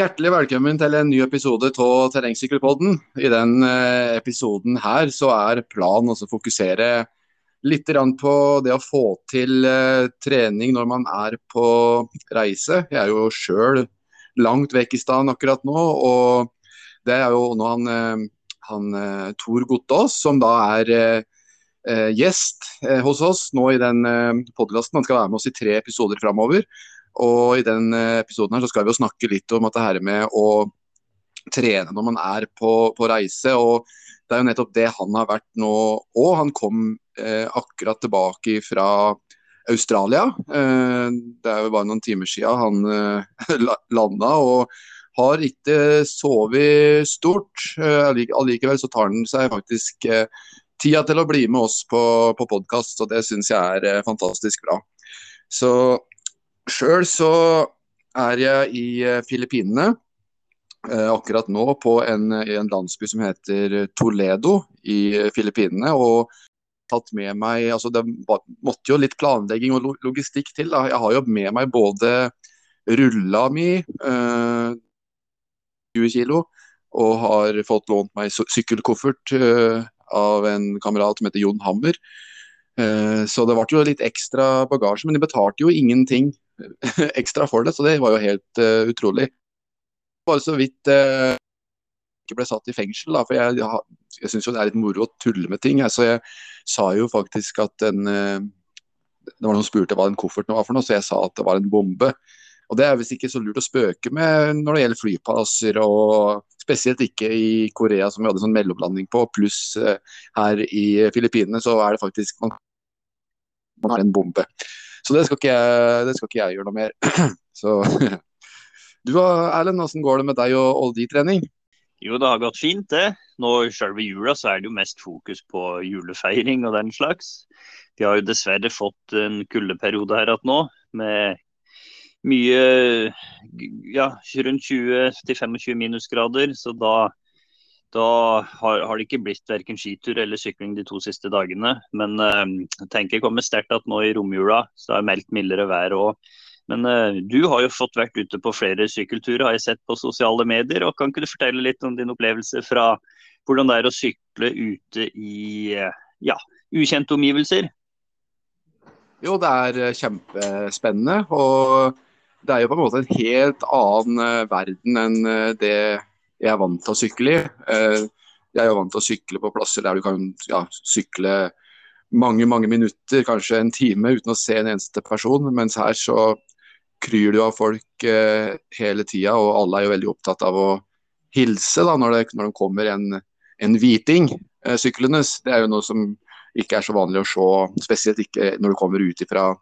Hjertelig velkommen til en ny episode av Terrengsykkelpodden. I den eh, episoden her så er planen å fokusere litt på det å få til eh, trening når man er på reise. Jeg er jo sjøl langt vekk i stedet akkurat nå, og det er jo nå han, eh, han Tor Gottaas som da er gjest hos oss nå i den podkasten. Han skal være med oss i tre episoder framover. Og I den eh, episoden her så skal vi jo snakke litt om at det her med å trene når man er på, på reise. og Det er jo nettopp det han har vært nå òg. Han kom eh, akkurat tilbake fra Australia. Eh, det er jo bare noen timer siden han eh, landa. og har ikke sovet stort. Eh, allikevel så tar han seg faktisk eh, tida til å bli med oss på, på podkast, og det syns jeg er fantastisk bra. Så Sjøl så er jeg i eh, Filippinene eh, akkurat nå på en, en, landsby som heter Toledo i Filippinene. og tatt med meg, altså Det måtte jo litt planlegging og logistikk til. Da. Jeg har jo med meg både rulla mi, eh, 20 kg, og har fått lånt meg sykkelkoffert eh, av en kamerat som heter Jon Hammer. Eh, så det ble jo litt ekstra bagasje, men de betalte jo ingenting ekstra for det, så det var jo helt uh, utrolig. Bare så vidt uh, ikke ble satt i fengsel, da, for jeg, jeg, jeg syns jo det er litt moro å tulle med ting. Så jeg sa jo faktisk at en uh, Det var noen som spurte hva den kofferten var for noe, så jeg sa at det var en bombe. Og Det er visst ikke så lurt å spøke med når det gjelder flyplasser, og spesielt ikke i Korea, som vi hadde sånn mellomlanding på, pluss her i Filippinene, så er det faktisk man, man har en bombe. Så det skal ikke jeg, det skal ikke jeg gjøre noe mer. Så du Erlend, hvordan går det med deg og, og de trening? Jo, det har gått fint, det. Nå selve jula så er det jo mest fokus på julefeiring og den slags. Vi har jo dessverre fått en kuldeperiode her igjen nå, med mye ja, rundt 20-25 minusgrader. Så da da har, har, det ikke blitt verken skitur eller sykling de to siste dagene. Men uh, jeg tenker kommer sterkt at nå i romjula så er det meldt mildere vær òg. Men uh, du har jo fått vært ute på flere sykkelturer, har jeg sett på sosiale medier. og Kan ikke du fortelle litt om din opplevelse fra hvordan det er å sykle ute i uh, ja, ukjente omgivelser? Jo, det er kjempespennende. Og det er jo på en måte en helt annen verden enn det jeg er vant til å sykle i. Eh, jeg er jo vant til å sykle på plasser der du kan ja, sykle mange mange minutter, kanskje en time, uten å se en eneste person. Mens her så kryr du av folk eh, hele tida, og alle er jo veldig opptatt av å hilse da, når, det, når det kommer en, en hviting eh, syklende. Det er jo noe som ikke er så vanlig å se, spesielt ikke når du kommer ut ifra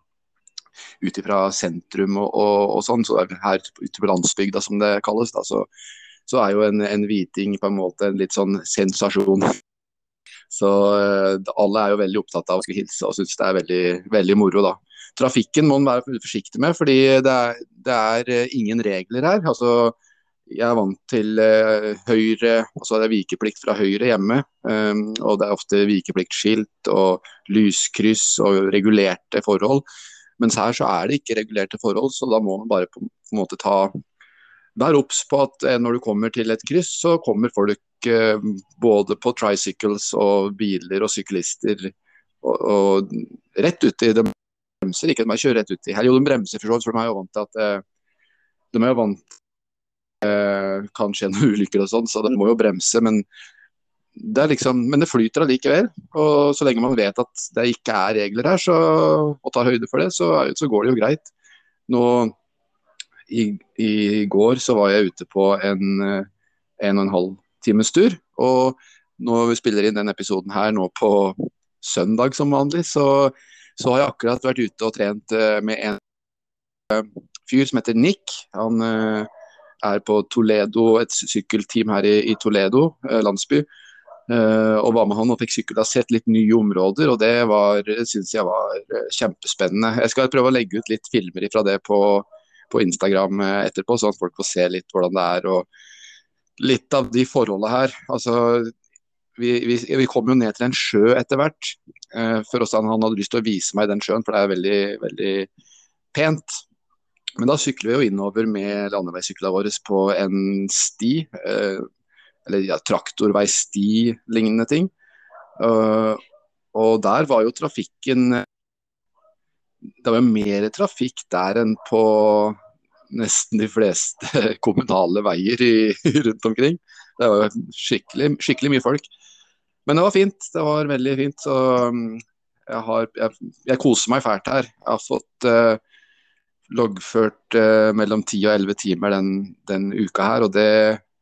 ut ifra sentrum og, og, og sånn, så her ute på landsbygda som det kalles. da, så så er jo en, en hviting på en måte en litt sånn sensasjon. Så uh, alle er jo veldig opptatt av å hilse og syns det er veldig, veldig moro, da. Trafikken må man være forsiktig med, fordi det er, det er uh, ingen regler her. Altså, jeg er vant til uh, høyre, og så er vikeplikt fra høyre hjemme. Um, og det er ofte vikepliktskilt og lyskryss og regulerte forhold. Mens her så er det ikke regulerte forhold, så da må man bare på en måte ta Vær obs på at eh, når du kommer til et kryss, så kommer folk eh, både på tricycles og biler og syklister og, og rett uti. De bremser ikke, de kjører rett uti. i jo, de bremser for så vidt, for de er jo vant til at eh, de er jo vant eh, kan skje noen ulykker og sånn, så de må jo bremse. Men det, liksom, men det flyter allikevel. Og så lenge man vet at det ikke er regler her, så, og tar høyde for det, så, så går det jo greit. Nå i, i, går så var jeg ute på en eh, en og en halv times tur. Og når vi spiller inn den episoden her nå på søndag som vanlig, så, så har jeg akkurat vært ute og trent eh, med en eh, fyr som heter Nick. Han er på Toledo, et sykkelteam her i, i Toledo landsby. og var med han og fikk sykla, sett litt nye områder, og det var, syns jeg var kjempespennende. Jeg skal prøve å legge ut litt filmer fra det på, på Instagram eh, etterpå, sånn at folk får se litt hvordan det er. og Litt av de forholdene her. altså vi, vi, vi, kom jo ned til en sjø etter hvert. Eh, for også han, hadde lyst til å vise meg den sjøen, for det er veldig, veldig pent. Men da sykler vi jo innover med landeveissyklene våre på en sti, eh, eller ja, traktorveisti-lignende ting. Uh, og der var jo trafikken Det var mer trafikk der enn på nesten de fleste kommunale veier i, rundt omkring. Det var skikkelig, skikkelig mye folk. Men det var fint. Det var veldig fint. Så um, jeg, har, jeg, jeg koser meg fælt her. Jeg har fått uh, loggført uh, mellom 10 og 11 timer den, den, uka her. og det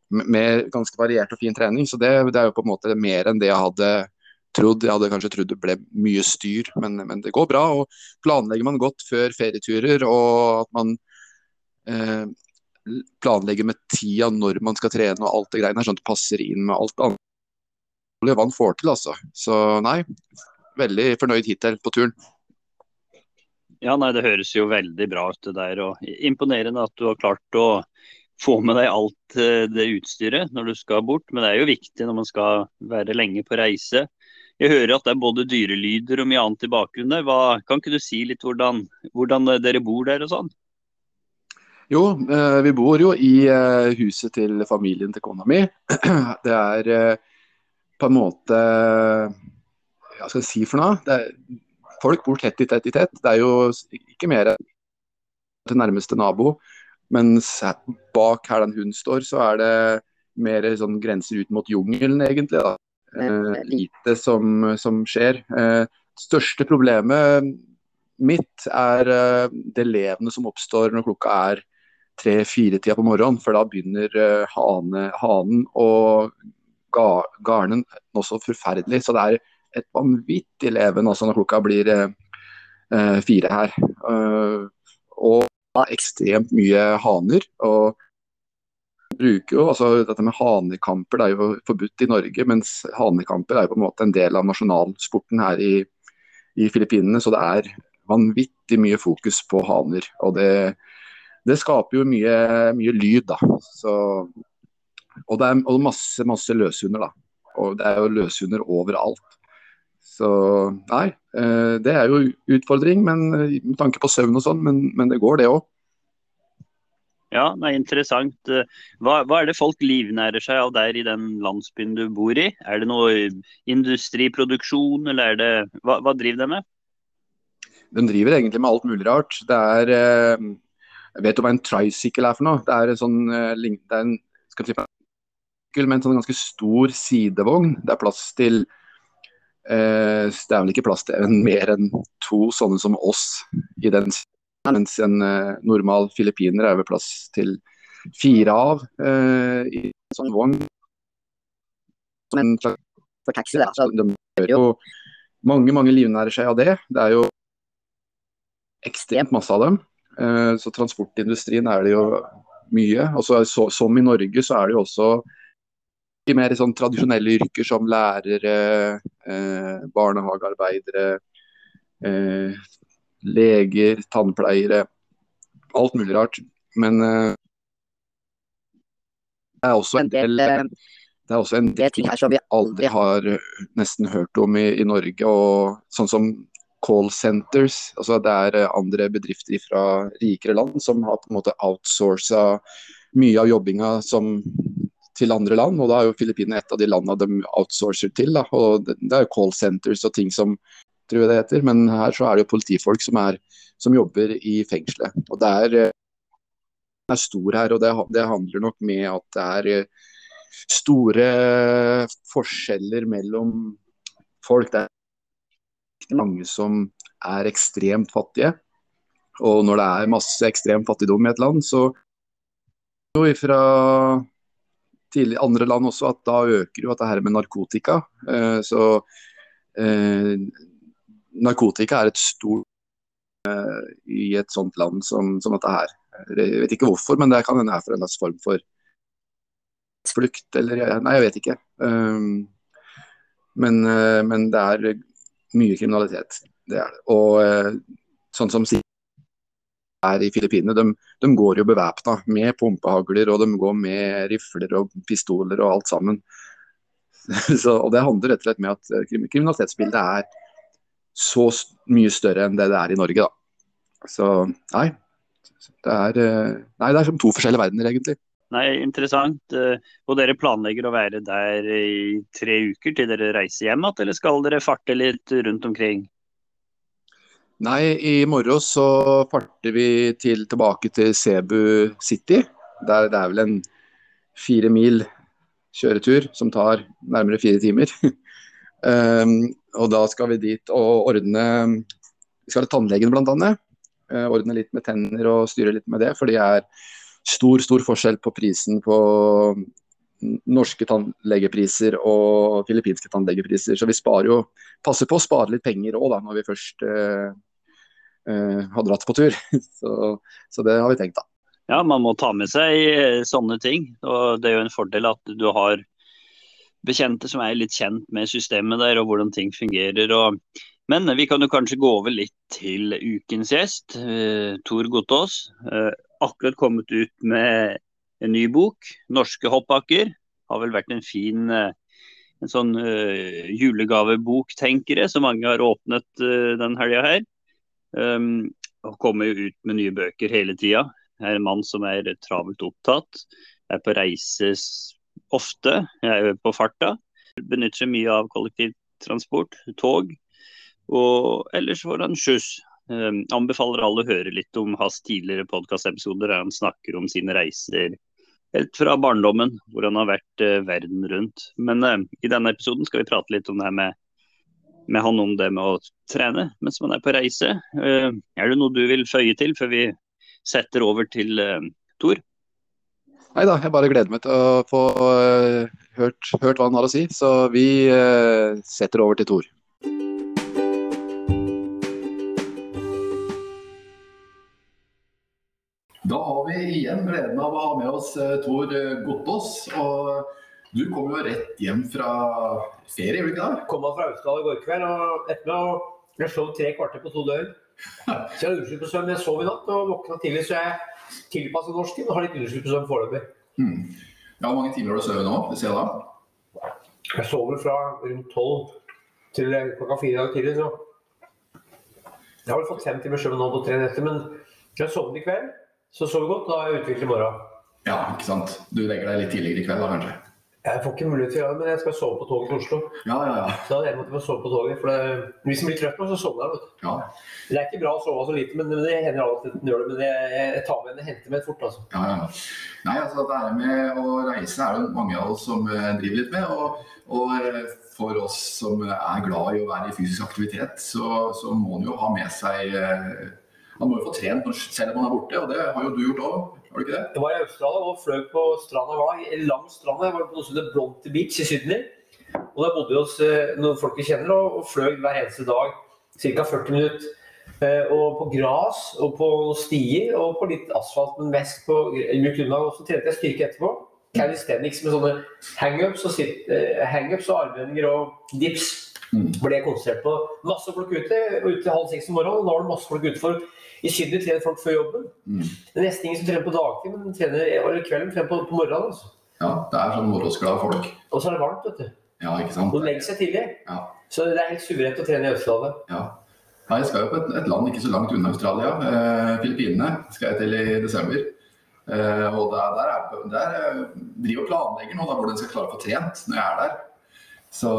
med ganske variert og fin trening. Så det, det, er jo på en måte mer enn det jeg hadde trodd. Jeg hadde kanskje trodd det ble mye styr, men, men det går bra. og Planlegger man godt før ferieturer og at man eh, planlegger med tida når man skal trene og alt det greiene her, sånn at det passer inn med alt annet. Hva han får til, altså. Så nei, veldig fornøyd hittil på turen. Ja, nei, Det høres jo veldig bra ut det der. og Imponerende at du har klart å få med deg alt eh, det utstyret når du skal bort. Men det er jo viktig når man skal være lenge på reise. Jeg hører at det er både dyrelyder og mye annet i bakgrunnen. Hva, kan ikke du si litt hvordan, hvordan dere bor der og sånn? Jo, eh, vi bor jo i eh, huset til familien til kona mi. Det er på en måte Hva skal jeg si for noe? Er, folk bor tett i tett i tett. Det er jo ikke mer til nærmeste nabo. Mens bak her den hunden står, så er det mer sånn grenser ut mot jungelen, egentlig. da. Eh, lite som, som skjer. Eh, største problemet mitt er eh, det levende som oppstår når klokka er tre-fire-tida på morgenen. For da begynner hane, hanen og ga, garnen noe så forferdelig. Så det er et vanvittig leven altså, når klokka blir eh, fire her. Eh, og ekstremt mye haner. og bruker jo, altså Dette med hanekamper det er jo forbudt i Norge, mens hanekamper er jo på en måte en del av nasjonalsporten her i, i Filippinene. Så det er vanvittig mye fokus på haner. Og det, det skaper jo mye, mye lyd, da. Så, og det er og masse, masse løshunder, da. Og det er jo løshunder overalt. Så nei, eh, det er jo utfordring men, med tanke på søvn og sånn, men, men, det går det òg. Ja, det er interessant. Hva, hva, er det folk livnærer seg av der i den landsbyen du bor i? Er det noe industriproduksjon, eller er det Hva, hva driver de med? De driver egentlig med alt mulig rart. Det er eh, Jeg vet du hva en tricycle er for noe? Det er en sånn det er en, skal si, med en sånn ganske stor sidevogn. Det er plass til Eh, det er vel ikke plass til mer enn to sånne som oss i den mens en uh, normal filippiner er ved plass til fire av uh, i en sånn vogn. Men for taxi, da, så de gjør jo mange, mange livnærer seg av det. Det er jo ekstremt masse av dem. Uh, så transportindustrien er det jo mye. Og så, som i Norge så er det jo også i mer sånn tradisjonelle yrker som lærere, eh, barnehagearbeidere, eh, leger, tannpleiere. Alt mulig rart. Men uh, det er del det er også en del ting her som vi aldri har nesten hørt om i, i Norge. og Sånn som call centers. altså Det er andre bedrifter fra rikere land som har på en måte outsourca mye av jobbinga som til andre land. og Da er jo Filippinene et av de landene de outsourcer til. Da. og Det er jo call centers og ting som tror jeg det heter. Men her så er det jo politifolk som, er, som jobber i fengselet. og det er, eh, er stor her, og det, det, handler nok med at det er eh, store forskjeller mellom folk. Det er mange som er ekstremt fattige. Og når det er masse ekstrem fattigdom i et land, så jo fra tidlig andre land også at da øker jo dette her med narkotika. Eh, så narkotika er et stort uh, i et sånt land som, som, dette her. Jeg vet ikke hvorfor, men det kan hende er for en slags form for flukt eller Nei, jeg vet ikke. Um, men, uh, men, det er mye kriminalitet. Det er det. Og uh, sånn som sier er i Filippinene, de, de, går jo bevæpna med pumpehagler og de går med rifler og pistoler og alt sammen. Så, og Det handler rett og slett med at kriminalitetsbildet er så mye større enn det det er i Norge. da. Så nei, Det er, nei, det er som to forskjellige verdener, egentlig. Nei, Interessant. Og dere planlegger å være der i tre uker til dere reiser hjem igjen, eller skal dere farte litt rundt omkring? Nei, i morgen så farter vi til, tilbake til Cebu City. Der det er vel en fire mil kjøretur som tar nærmere fire timer. um, og da skal vi dit og ordne Vi skal til tannlegen bl.a. Uh, ordne litt med tenner og styre litt med det. For det er stor, stor forskjell på prisen på norske tannlegepriser og filippinske tannlegepriser. Så vi sparer jo, passer på å spare litt penger òg når vi først uh, uh, har dratt på tur. så, så det har vi tenkt, da. Ja, man må ta med seg eh, sånne ting. Og det er jo en fordel at du har bekjente som er litt kjent med systemet der og hvordan ting fungerer. Og... Men vi kan jo kanskje gå over litt til ukens gjest, eh, Tor Gotaas. Eh, akkurat kommet ut med en ny bok, 'Norske hoppbakker'. Har vel vært en fin en sånn uh, julegavebok, tenker jeg, som mange har åpnet uh, den helga her. Um, og kommer jo ut med nye bøker hele tida. Er en mann som er travelt opptatt. Er på reise ofte. Jeg er på farta. Benytter seg mye av kollektivtransport, tog. Og ellers får han skyss. Um, anbefaler alle å høre litt om hans tidligere podkastepisoder der han snakker om sine reiser helt fra barndommen, hvor han har vært uh, verden rundt. Men uh, i denne episoden skal vi prate litt om det med, med han om det med å trene mens man er på reise. Uh, er det noe du vil føye til før vi setter over til uh, Tor? Nei da, jeg bare gleder meg til å få uh, hørt, hørt, hva han har å si. Så vi uh, setter over til Tor. Da har vi igjen gleden av å ha med oss Tor Gottaas. Og du kom jo rett hjem fra ferie, gjorde du ikke det? Kom fra Austdal i går kveld og etter meg jeg sov tre kvarter på to døgn. Så jeg har underskudd på søvn. Jeg sov i natt og våkna tidlig, så jeg tilpasser tid, og har litt underskudd på søvn foreløpig. Mm. Ja, Hvor mange timer har du sovet nå? Det ser jeg da. Jeg sover fra rundt tolv til klokka fire i dag tidlig. Så jeg har vel fått fem timer søvn nå på tre netter, men jeg sovnet i kveld. Så sover godt, da er jeg utviklet i morgen. Ja, ikke sant. Du legger deg litt tidligere i kveld da, kanskje? Jeg får ikke mulighet til å gjøre det, men jeg skal sove på toget til Oslo. Ja, ja, ja. Så da er det å sove på toget, for det, Hvis en blir trøtt nå, så sovner jeg. Ja. Det er ikke bra å sove så lite, men det hender av og til gjør det. Men jeg, jeg tar med en henter med fort, altså. Ja, ja. ja. Nei, altså det her med å reise er det mange av oss som eh, driver litt med. Og, og eh, for oss som er glad i å være i fysisk aktivitet, så, så må en jo ha med seg eh, Man må jo få trent selv om man er borte, og det har jo du gjort òg. Var det ikke det? Jeg var i Australia og fløy på stranda. var langs stranda. strand. Jeg var på noe som heter Bronte Beach i Sydney. Og Der bodde vi hos eh, noen folk vi kjenner og, og fløy hver eneste dag ca. 40 minutter. Eh, og på gras og på stier og på litt asfalt, men mest på mjukt grunnlag. Og så trente jeg styrke etterpå. Calisthenics med sånne hangups og, uh, hang og armhevinger og dips. Mm. Ble jeg konsentrert på. Masse folk ute. Og ute halv seks om morgenen. Og da var det masse folk ute for i Sydney trener folk før jobben. Mm. Det er nesten ingen som trener på dagtid, men trener, eller kvelden trener på, på morgenen. Altså. Ja, det er sånn morgensglade folk. Og så er det varmt, vet du. Ja, ikke sant. Og legger seg tidlig. Ja. Så det er helt suverent å trene i Østlandet. Ja. Nei, jeg skal jo på et, et, land ikke så langt unna Australia. Eh, Filippinene skal jeg til i desember. Eh, og der, der, er, der driver og planlegger nå da, hvordan jeg skal klare å få trent når jeg er der. Så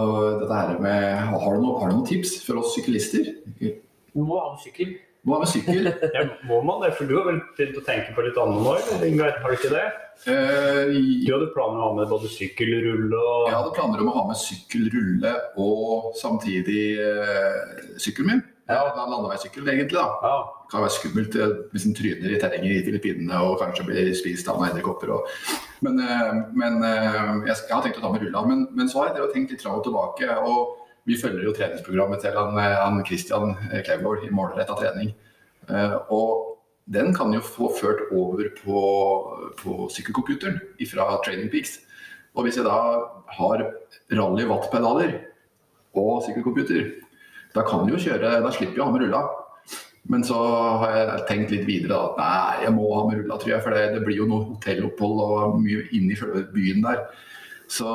dette her med Har du, noe, har du noen tips for oss syklister? Ha en sykkel. Hva med sykkel? ja, må man det? For du har vel begynt å tenke på litt annet nå, Ingar? Har du ikke det? Uh, du hadde planer om å ha med både sykkelrulle og Jeg hadde planer om å ha med sykkelrulle og samtidig uh, sykkelen min. Ja. Landeveissykkel, egentlig. da. Ja. Kan være skummelt eh, hvis en tryner i terrenget i Filippinene og kanskje blir spist av noen edderkopper. Men, uh, men jeg, jeg, har tenkt å ta med rulla. Men, men så har jeg tenkt litt fram og tilbake. og vi følger jo treningsprogrammet til han, eh, han Christian eh, i målretta trening. Eh, og den kan jo få ført over på, på sykkelcomputeren fra Training Peaks. Og hvis jeg da har rally wattpedaler og sykkelcomputer, da kan jeg jo kjøre, da slipper jeg å ha med rulla. Men så har jeg tenkt litt videre at nei, jeg må ha med rulla, tror jeg. For det, det blir jo noe hotellopphold og mye inn i byen der. Så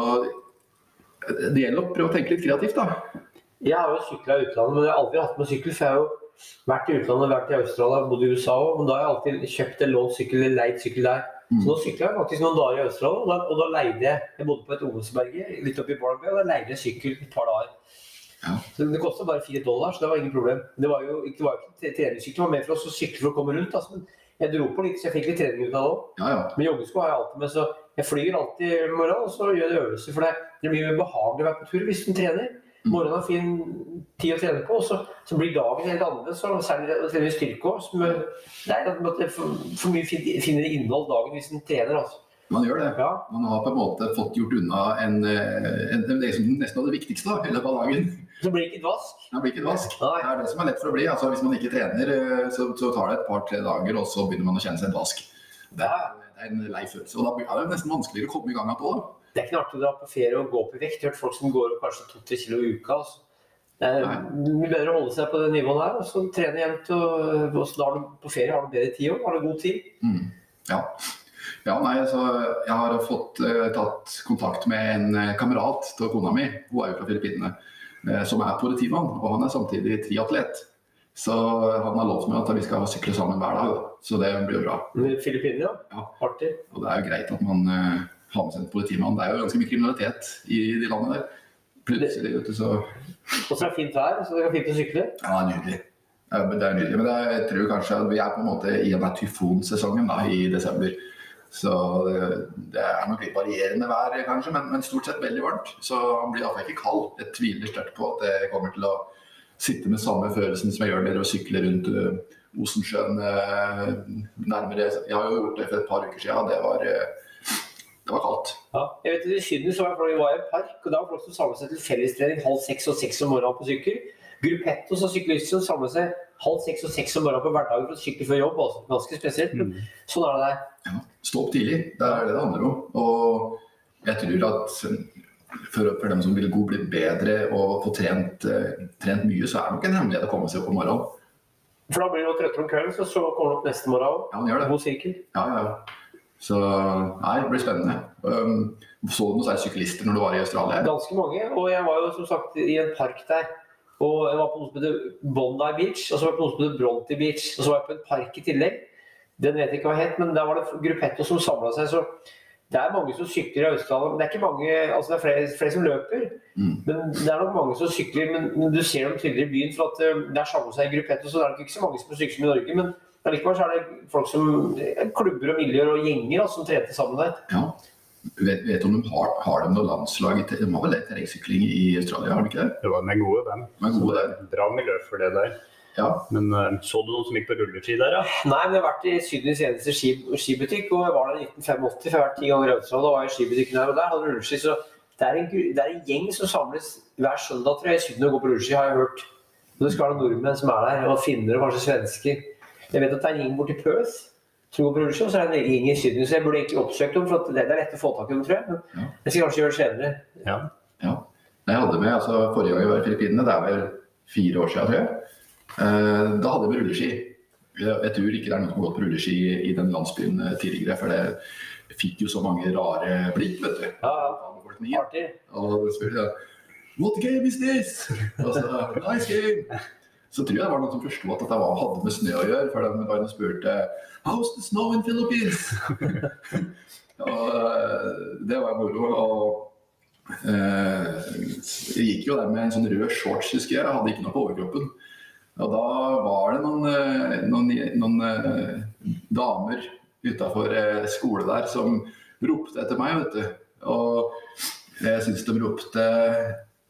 det gjelder å prøve å tenke litt kreativt, da. Jeg har jo sykla i utlandet, men jeg har aldri hatt med sykkel. For jeg har jo vært i utlandet, vært i Australia, bodd i USA òg. Men da har jeg alltid kjøpt en lånt sykkel eller leid sykkel der. Så nå sykla jeg faktisk noen dager i Australia, og da, og da leide jeg Jeg bodde på et Ovensberget litt oppi Barnby, og da leide jeg sykkel et par dager. Ja. Så Det kosta bare fire dollar, så det var ingen problem. Det var jo det var ikke treningssykkel, det var mer for oss å sykle for å komme rundt. Altså. Men jeg dro på litt, så jeg fikk litt trening ut av det òg. Ja, ja. Men joggesko har jeg alltid med, så jeg flyr alltid i morgen og så gjør jeg øvelser. For det det blir mer behagelig å være på tur hvis en trener. Morgenen er fin tid å trene på, og så, så blir dagen helt annerledes. Så særlig å trene styrke eh, Det er for, for mye fin- finere innhold dagen hvis en trener. Altså. Man gjør det. Ja. Man har på en måte fått gjort unna en, en, en, det som nesten var det viktigste da, av dagen. Så blir det ikke et vask. Det blir ikke et vask. Det er det som er lett for å bli. Altså, hvis man ikke trener, eh, så, så tar det et par-tre dager, og så begynner man å kjenne seg et vask. Det er, det er en lei følelse. Og da blir- er det nesten vanskeligere å komme i gang igjen òg. Det er ikke noe artig å dra på ferie og gå opp i vekt. Hørt folk som går opp kanskje to-tre kilo i uka. Altså. Det er mye bedre å holde seg på det nivået der og så trene jevnt. Og, og så du på ferie har du bedre tid òg. Har du god tid. Mm. Ja. ja, nei, så jeg har fått uh, tatt kontakt med en eh, kamerat til kona mi, hun er jo fra Filippinene, som er politimann, og han er samtidig triatlet. Så han har lovt meg at vi skal sykle sammen hver dag, så det blir jo bra. Filippinene, ja. Ja. Artig. Og det er jo greit at man uh, har med seg en politimann. Det er jo ganske mye kriminalitet i de landene der. Plutselig, vet du, så Og så er det fint vær, så det er fint å sykle. Ja, nydelig. Ja, Det er nydelig. Men det er, jeg tror kanskje at vi er på en måte i denne tyfonsesongen da, i desember. Så det, er nok litt varierende vær, kanskje, men, men stort sett veldig varmt. Så han blir iallfall ikke kald. Jeg tviler sterkt på at jeg kommer til å sitte med samme følelsen som jeg gjør når jeg sykler rundt uh, Osensjøen uh, nærmere Jeg har jo gjort det for et par uker siden, det var, uh, det var kaldt. Ja. Jeg vet, I Syden så var jeg, var i en park, og da var folk som samlet seg til fellestrening halv seks og seks om morgenen på sykkel. Gruppettos og syklister samlet seg halv seks og seks om morgenen på hverdagen for å sykle før jobb. Også. Ganske spesielt. Mm. Sånn er det der. Ja, stå opp tidlig. Det er det det handler om. Og jeg tror at for, for dem som vil gå bli bedre og få trent, uh, trent mye, så er det nok en hemmelighet å komme seg opp om morgenen. For da blir du trøttere om kvelden, så, så kommer du opp neste morgen òg. Ja. God sirkel. Ja, ja. Så nei, det blir spennende. Um, så du noen særlig syklister når du var i Australia? Ganske mange. Og jeg var jo som sagt i en park der. Og jeg var på noe som heter Bondi Beach, og så var jeg på noe som heter Bronte Beach. Og så var jeg på en park i tillegg. Den vet jeg ikke hva het, men der var det gruppetto som samla seg. Så det er mange som sykler i Australia. Men det er ikke mange, altså det er flere, flere som løper. Mm. Men det er nok mange som sykler, men, du ser dem tydeligere i byen. For at eh, det er samla seg gruppetto, så det er nok ikke så mange som sykler som i Norge. Men allikevel så er det folk som eh, klubber og miljøer og gjenger altså, som trente sammen der. Ja. Vet, vet om de har, har de noe landslag i De har vel det terrengsykling i Australia, har de ikke det? Det var med gode. De er gode er Bra miljø for det der. Ja. Men eh, så du noen som gikk på rulleski der, ja? Nei, men jeg har vært i Sydens eneste ski, skibutikk, og jeg var der i 1985. For jeg har vært ti ganger i Australia, da var i skibutikken der og der hadde rulleski. Så det er, en, det er en gjeng som samles hver søndag tror jeg, i Syden og går på rulleski, har jeg hørt. Og det skal være nordmenn som er der, og finner og kanskje svensker. Jeg vet at det er en gjeng borti Perth på rulleski, så er det ingen i Syden. Så jeg burde egentlig oppsøkt dem, for det er lett å få tak i dem, tror jeg. Ja. Men jeg skal kanskje gjøre det senere. Ja. Ja. Jeg hadde med, altså Forrige gang jeg var i Filippinene, det er vel fire år siden, tror jeg. Eh, da hadde vi rulleski. Jeg, jeg tror ikke det er noen som har gått på rulleski i den landsbyen eh, tidligere, for det fikk jo så mange rare blikk, vet du. Ja, ja. Artig. Og så What game is this? Og så, nice game. Så tror jeg det var noen som forsto at dette var, hadde med snø å gjøre, før de bare spurte How's the snow in Philippines? og eh, det var moro. Og eh, jeg gikk jo der med en sånn rød shorts, husker jeg. Jeg hadde ikke noe på overkroppen. Og da var det noen, eh, noen, noen eh, damer utafor eh, skole der som ropte etter meg, vet du. Og jeg syns de ropte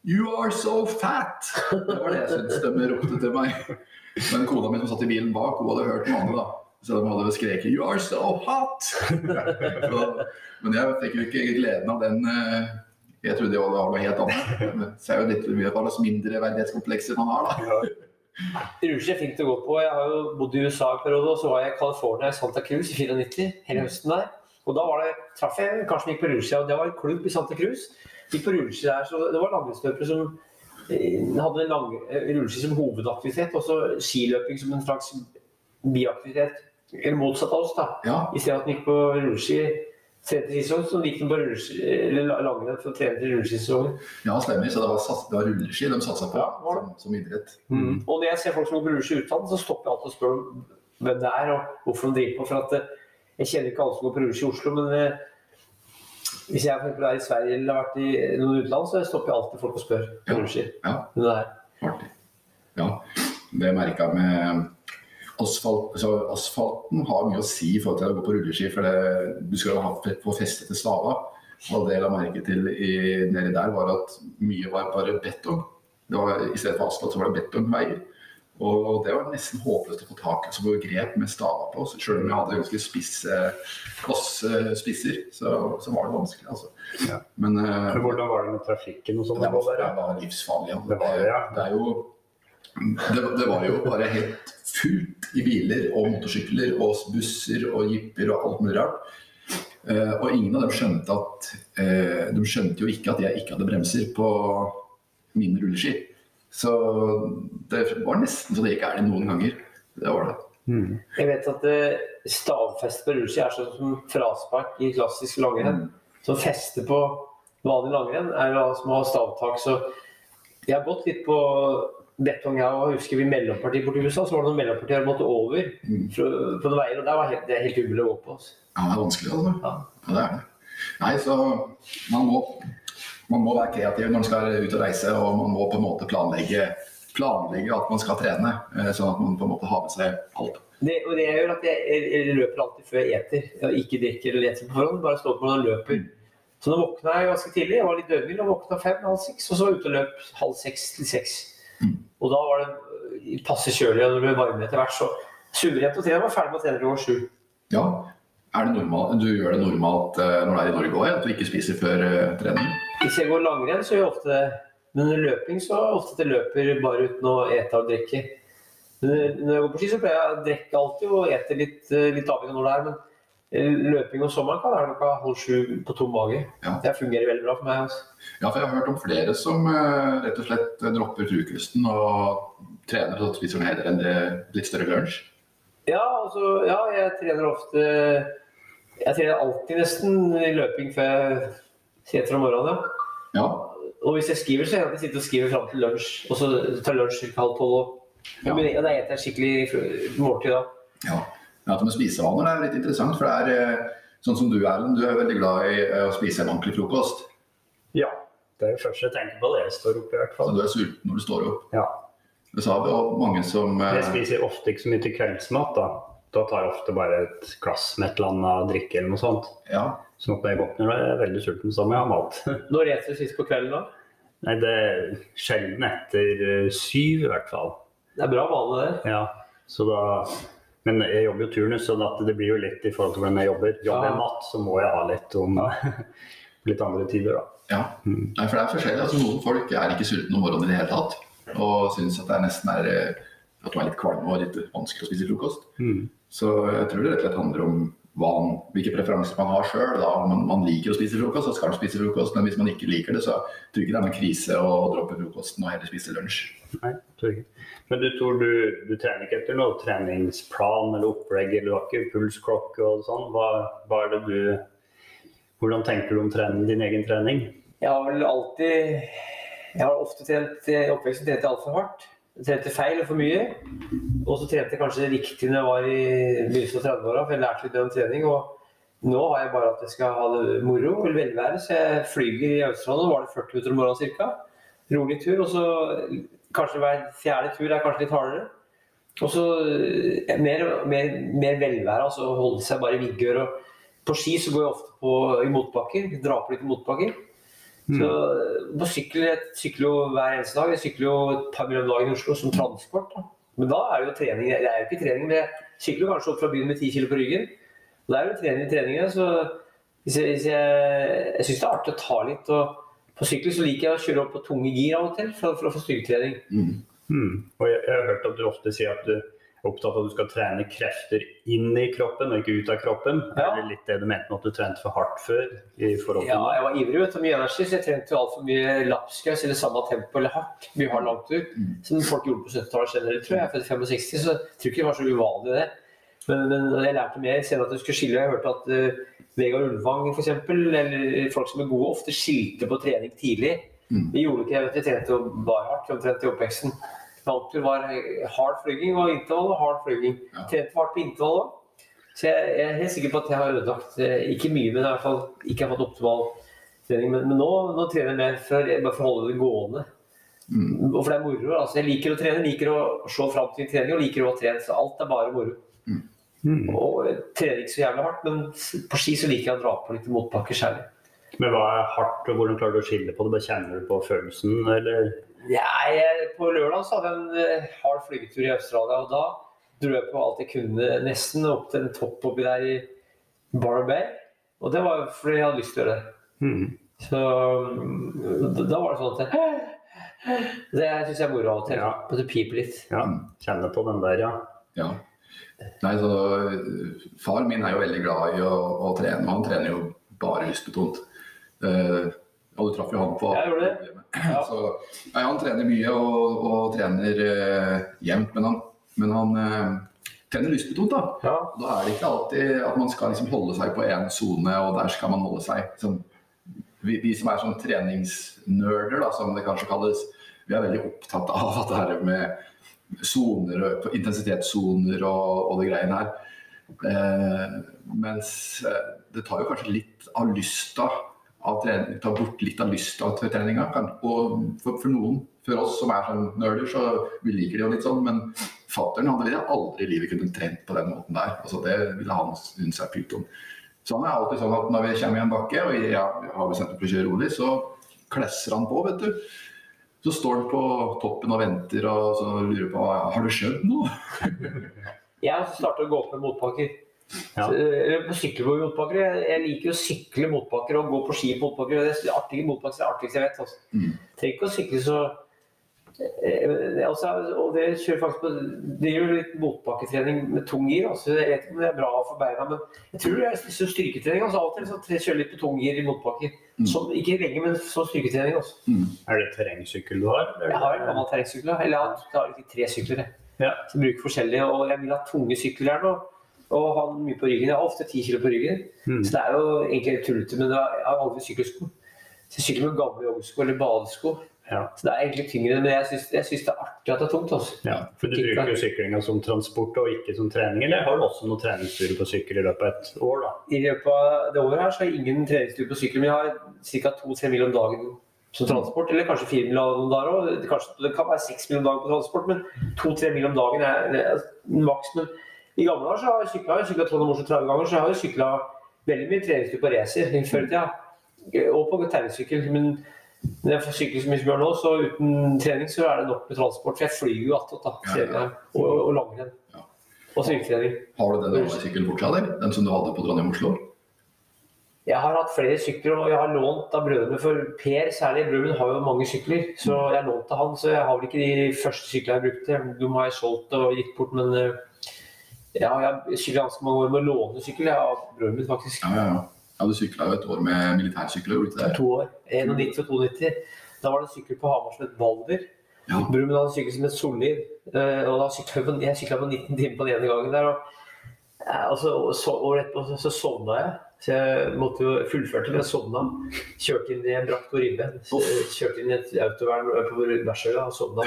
You are so fat! Det var det jeg syntes de ropte til meg. Men kona mi som satt i bilen bak, hun hadde hørt mange, da. Så de hadde skreket 'You are so hot'! Så, men jeg fikk jo ikke gleden av den. eh, Jeg trodde det var noe helt annet. Så er jo litt mye hva slags mindreverdighetskomplekser man har, da. Rulleski er til å gå på. Jeg har jo bodd i USA en periode, og så var jeg i California i Santa Cruz i 94, hele høsten der. Og da traff jeg en kar som gikk på Rusje, og det var en klubb i Santa Cruz. Gikk på rulleski der, så Det var langrennsløpere som eh, hadde lang, eh, rulleski som hovedaktivitet, og så skiløping som en slags biaktivitet. Eller motsatt av oss, da. Ja, I stedet at de gikk på rulleski trente sesong, så gikk de på langrenn for å trene til rulleskisesongen. Ja, stemmer. Så det var, sats- det var rulleski de satsa på Ja, som, som idrett. Og når jeg ser folk som går på rulleski utlandet, så stopper jeg alltid og spør om hvem det er og hvorfor de driver på. For at eh, jeg kjenner ikke alle som går på rulleski i Oslo, men hvis jeg for eksempel er i Sverige eller har vært i noen utland, så stopper jeg alltid folk og spør på Ja. Ja, det artig. Ja, det merka jeg med asfalt. Så asfalten har mye å si i forhold til å gå på rulleski, for det, du skal ha, få feste til stava. Og det jeg la merke til i, nedi der, var at mye var bare betong. Det var, I stedet for asfalt så var det betongveier. Og det var nesten håpløst å få tak i. Altså få grep med staver på. Selv om jeg hadde ganske spisse, kvasse spisser, så, så var det vanskelig. Altså. Ja. Men uh, hvordan var det med trafikken og sånn? det var, det var livsfarlig. Det var det, ja. Det, jo, det, det var jo bare helt fullt i biler og motorsykler og busser og jipper og alt mulig rart. Uh, og ingen av dem skjønte at uh, De skjønte jo ikke at jeg ikke hadde bremser på mine rulleski. Så det var nesten så det gikk ærlig noen ganger. Det var det. Mm. Jeg vet at stavfest stavfeste på rulleski er sånn som fraspark i klassisk langrenn. Som fester på vanlig langrenn, er jo som å ha stavtak. Så jeg har gått litt på betong, jeg òg. husker vi mellompartiet borti USA, så var det noen mellompartier jeg måtte over Mm. fra, på noen veier, og der var helt, det er helt umulig å gå på. Altså. Ja, det er vanskelig, altså. Ja. Ja, det er det. Nei, så man må, man må være kreativ når man skal ut og reise, og man må på en måte planlegge, planlegge at man skal trene, eh, sånn at man på en måte har med seg alt. Det, og det gjør at jeg, jeg, jeg løper alltid før jeg eter. Jeg ikke drikker eller eter på forhånd, bare står på og løper. Så nå våkna jeg ganske tidlig. Jeg var litt dødvill og våkna fem, halv seks. Og så var jeg ute og løp halv seks til seks. Mm. Og da var det passe kjølig, og det ble varme etter hvert. Så suverent å trene. Jeg var ferdig med å trene klokka sju. Ja, er det normalt, du gjør det normalt eh, når du er i Norge òg, at du ikke spiser før eh, trening? Hvis jeg går langrenn, så gjør jeg ofte det. Men under løping så er det ofte at jeg løper bare uten å ete og drikke. Men Når jeg går på ski, så pleier jeg å drikke alltid og ete litt, øh, litt avhengig av når det er. Men øh, løping om sommeren kan være noe halv sju på tom mage. Ja. Det fungerer veldig bra for meg. Altså. Ja, for jeg har hørt om flere som eh, rett og slett dropper frokosten og trener og spiser heller enn det litt større lunsj. Ja, altså, ja, jeg trener ofte Jeg trener alltid nesten i løping før jeg sitter om morgenen. Ja. Ja, Og hvis jeg skriver, så er det at jeg sitter og skriver fram til lunsj. Og så tar lunsj ca. halv tolv. og- Ja. Men da spiser jeg skikkelig måltid da. ja. Men det med spisevaner er litt interessant, for det er eh, sånn som du Erlend, du er veldig glad i eh, å spise en ordentlig frokost. Ja. Det er det første jeg tenker på når jeg står opp, i hvert fall. Så du er sulten når du står opp. Ja. Det sa vi og mange som eh, Jeg spiser ofte ikke så mye til kveldsmat, da. Da tar jeg ofte bare et glass med et eller annet drikke eller noe sånt. Ja, Sånn at når jeg våkner og er veldig sulten, så må jeg ha mat. Når spiser du sist på kvelden da? Nei, det er sjelden etter eh, syv, i hvert fall. Det er bra vane, det. Ja, så da Men jeg jobber jo turnus, så at det blir jo litt i forhold til hvordan jeg jobber. Jobber jeg natt, så må jeg ha litt om litt andre tider, da. ja. Mm. Nei, for det er forskjellig. Altså, noen folk er ikke sultne om morgenen i det hele tatt. Og syns at det er nesten er eh, at du er litt kvalm og litt vanskelig å spise frokost. Mm. Så jeg tror det rett og slett handler om man- hvilke preferanser man har sjøl. Om man, man liker å spise frokost, så skal man spise frokost. Men hvis man ikke liker det, så tror jeg ikke det er noen krise å droppe frokosten og heller spise lunsj. Nei, tror ikke. Men du tror du, du trener ikke etter noe treningsplan eller opplegg, eller du har ikke pulsklokke og sånn? Hva, hva er det du Hvordan tenker du om trening, din egen trening? Jeg har vel alltid Jeg har ofte trent I oppveksten trent altfor hardt. Trente feil og for mye. Og så trente jeg kanskje riktig når jeg var i begynnelsen av 30-åra, for jeg lærte litt om trening. Og nå har jeg bare at jeg skal ha det moro og velvære, så jeg flyger i Australia. Nå var det 40 minutter om morgenen ca. Rolig tur. Og så kanskje hver fjerde tur er kanskje litt hardere. Og så eh, mer, mer, mer velvære, altså holde seg bare i vigør. På ski så går jeg ofte på, i motbakker, draper litt i motbakker. Så på sykkel, Jeg sykler jo hver eneste dag. Jeg sykler jo et par millioner dager i Oslo som transport. Da. Men da er det jo trening. Det er jo ikke trening, men jeg sykler kanskje opp fra byen med ti kilo på ryggen. Og det er jo trening i treningen. Så hvis jeg, hvis jeg, jeg syns det er artig å ta litt. og På sykkel så liker jeg å kjøre opp på tunge gir av og til for, for å få styrketrening. Mm. Mm. Og jeg, jeg har hørt at du ofte sier at du opptatt av at du skal trene krefter inn i kroppen og ikke ut av kroppen. Ja. Er det litt det du mente med at du trente for hardt før? i forhold til Ja, jeg var ivrig du, mye energi, så jeg trente jo altfor mye lapskaus eller samme tempo eller hardt. Mye hard langtur. Som folk gjorde på 70-tallet generelt, tror jeg. Jeg er født i 65, så jeg tror ikke det var så uvanlig det. Men, men jeg lærte mer senere at du skulle skille. Jeg hørte at uh, Vegard Ulvang eksempel, eller folk som er gode, ofte skilte på trening tidlig. Mm. Vi gjorde ikke vet, vi trente bare hardt omtrent i oppveksten. Vantur var hard flyging og intervall og hard flyging. Ja. Trente hardt på intervall òg. Så jeg, jeg er helt sikker på at jeg har ødelagt eh, ikke mye, men i hvert fall ikke har fått optimal trening. Men, men nå, nå trener jeg mer for, bare for å holde det gående. Mm. Og for det er moro. altså Jeg liker å trene, liker å se fram til trening og liker å ha trent. Så alt er bare moro. Mm. Og jeg trener ikke så jævlig hardt, men på ski så liker jeg å dra på litt motbakke særlig. Men hva er hardt, og hvordan klarer du å skille på det? Bare kjenner du på følelsen, eller? Ja, jeg, på lørdag så hadde jeg en eh, hard flygetur i Australia, og da dro jeg på alt jeg kunne, nesten opp til en topp oppi der i Bar Bay. Og det var fordi jeg hadde lyst til å gjøre det. Mm. Så mm, da var det sånn at jeg, Det syns jeg er moro av og til. Ja. At det piper litt. Ja, kjenner på den der, ja. Ja. Nei, så Far min er jo veldig glad i å, å trene, og han trener jo bare lystbetont. Eh, og du traff jo han på. Ja. Så, nei, Han trener mye og, og trener eh, jevnt, men han, men han eh, trener lystbetont. da. Ja. Da er det ikke alltid at man skal liksom holde seg på én sone, og der skal man holde seg. Som, vi, vi som er sånn treningsnerder, da, som det kanskje kalles, vi er veldig opptatt av at det her med soner og intensitetssoner og, og det greiene her. Eh, mens eh, det tar jo kanskje litt av lysta av trening, ta bort litt av lysta til treninga. Og for, for noen, for oss som er sånn nerder, så vi liker det jo litt sånn, men fattern hadde aldri i livet kunnet trent på den måten der. Altså, det ville han synes er pyton. Så han er alltid sånn at når vi kommer i en bakke, og jeg har bestemt meg for å kjøre rolig, så klesser han på, vet du. Så står han på toppen og venter og så lurer på har du skjønt noe. Jeg starter å gå opp med motbakker. Ja. Sykle på motbakker. Jeg, liker å sykle motbakker og gå på ski på motbakker. Det er artige motbakker det er det artigste jeg vet. Altså. Mm. Trenger ikke å sykle så eh, altså, Og det kjører faktisk på Det gjør litt motbakketrening med tung gir. Altså. Jeg vet ikke om det er bra for beina, men jeg tror det er liksom styrketrening. Altså, alltid så kjører kjøre litt på tung gir i motbakker. Mm. Som, ikke lenge, men som styrketrening. Altså. Er det terrengsykkel du har? eller? Jeg har en gammel terrengsykkel. Eller jeg har, jeg har ikke tre sykler. jeg. Ja. Som bruker forskjellige, og jeg vil ha tunge sykler her nå. Og ha mye på ryggen. Jeg har ofte ti kilo på ryggen. Mm. Så det er jo egentlig tullete, men jeg har aldri sykkelsko. Så jeg sykler med gamle joggesko eller badesko. Ja. Så det er egentlig tyngre, men jeg syns, jeg syns det er artig at det er tungt. Også. Ja, for Du bruker jo syklinga som transport og ikke som trening, eller har du også noen treningsturer på sykkel i løpet av et år? da? I løpet av det året her så har jeg ingen treningstur på sykkel, men jeg har ca. to-tre mil om dagen som transport. Eller kanskje 4 mil om dagen òg. Det kan være 6 mil om dagen på transport, men to-tre mil om dagen er er maks. Men i gamle år så har jeg sykla jeg sykla og 30 ganger, så jeg har sykla veldig mye treningstur på racer før i tida. Og på terrengsykkel. Men når jeg får sykle så mye som jeg gjør nå, så uten trening så er det nok med transport. For jeg flyr jo attåt, da. Ser. Og, og, langrenn. Ja. Og svingtrening. Har du den gamle sykkelen fortsatt, eller? Den som du hadde på Trondheim-Oslo? Jeg har hatt flere sykler, og jeg har lånt av brødrene. For Per særlig, brødrene min har jo mange sykler. Så jeg lånte han, så jeg har vel ikke de første syklene jeg brukte. De har jeg solgt og gitt bort, men eh, ja, jeg sykler ganske mange år med å låne sykkel. Jeg har brødrene mitt faktisk. Ja, ja, ja. ja du sykla jo et år med militærsykler, gjorde du ikke det? To år. 91 og 92. Da var det en sykkel på Hamar som het Balder. Ja. Broren min hadde sykkel som het Solliv. eh, Og da syklet jeg, sykla på 19 timer på den ene gangen der. Og, og så, så, året etterpå så, så sovna jeg. Så jeg måtte jo fullførte, men jeg sovna. Kjørte inn i en brakt på ribben. Kjørte inn i et autovern på Versøya og sovna.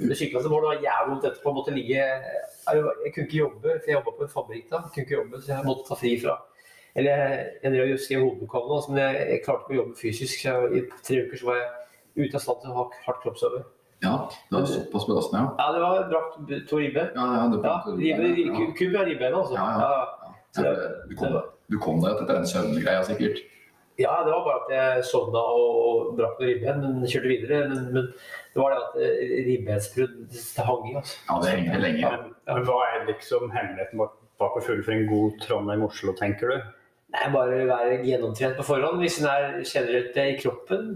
Det sykeste mål, det var jævlig vondt etterpå. Jeg måtte ligge jeg, kunne ikke jobbe, for jeg jobba på en fabrikk da. Jeg kunne ikke jobbe, så jeg måtte ta fri fra Eller jeg, drev og skrev altså, men jeg, jeg klarte ikke å jobbe fysisk. Så jeg, I tre uker så var jeg ute av stand til å ha hardt kroppsøver. Ja, det var såpass belastende, ja. Ja, det var brakt to ribbe. Ja, ja, det Ja, ribbe, ja. Kubb er ribbeina, altså. Ja, ja. Ja. Du kom, du kom deg etter den søvngreia, sikkert. Ja, det var bare at jeg sovna og, og brakk noe ribbein, men kjørte videre. Men, men det var det at ribbeinsbrudd hang i. Altså. Ja, det henger lenge. Men, men hva er liksom hemmeligheten bak å føle for en god Trondheim-Oslo, tenker du? Nei, bare være gjennomtrent på forhånd. Hvis en er generelt i kroppen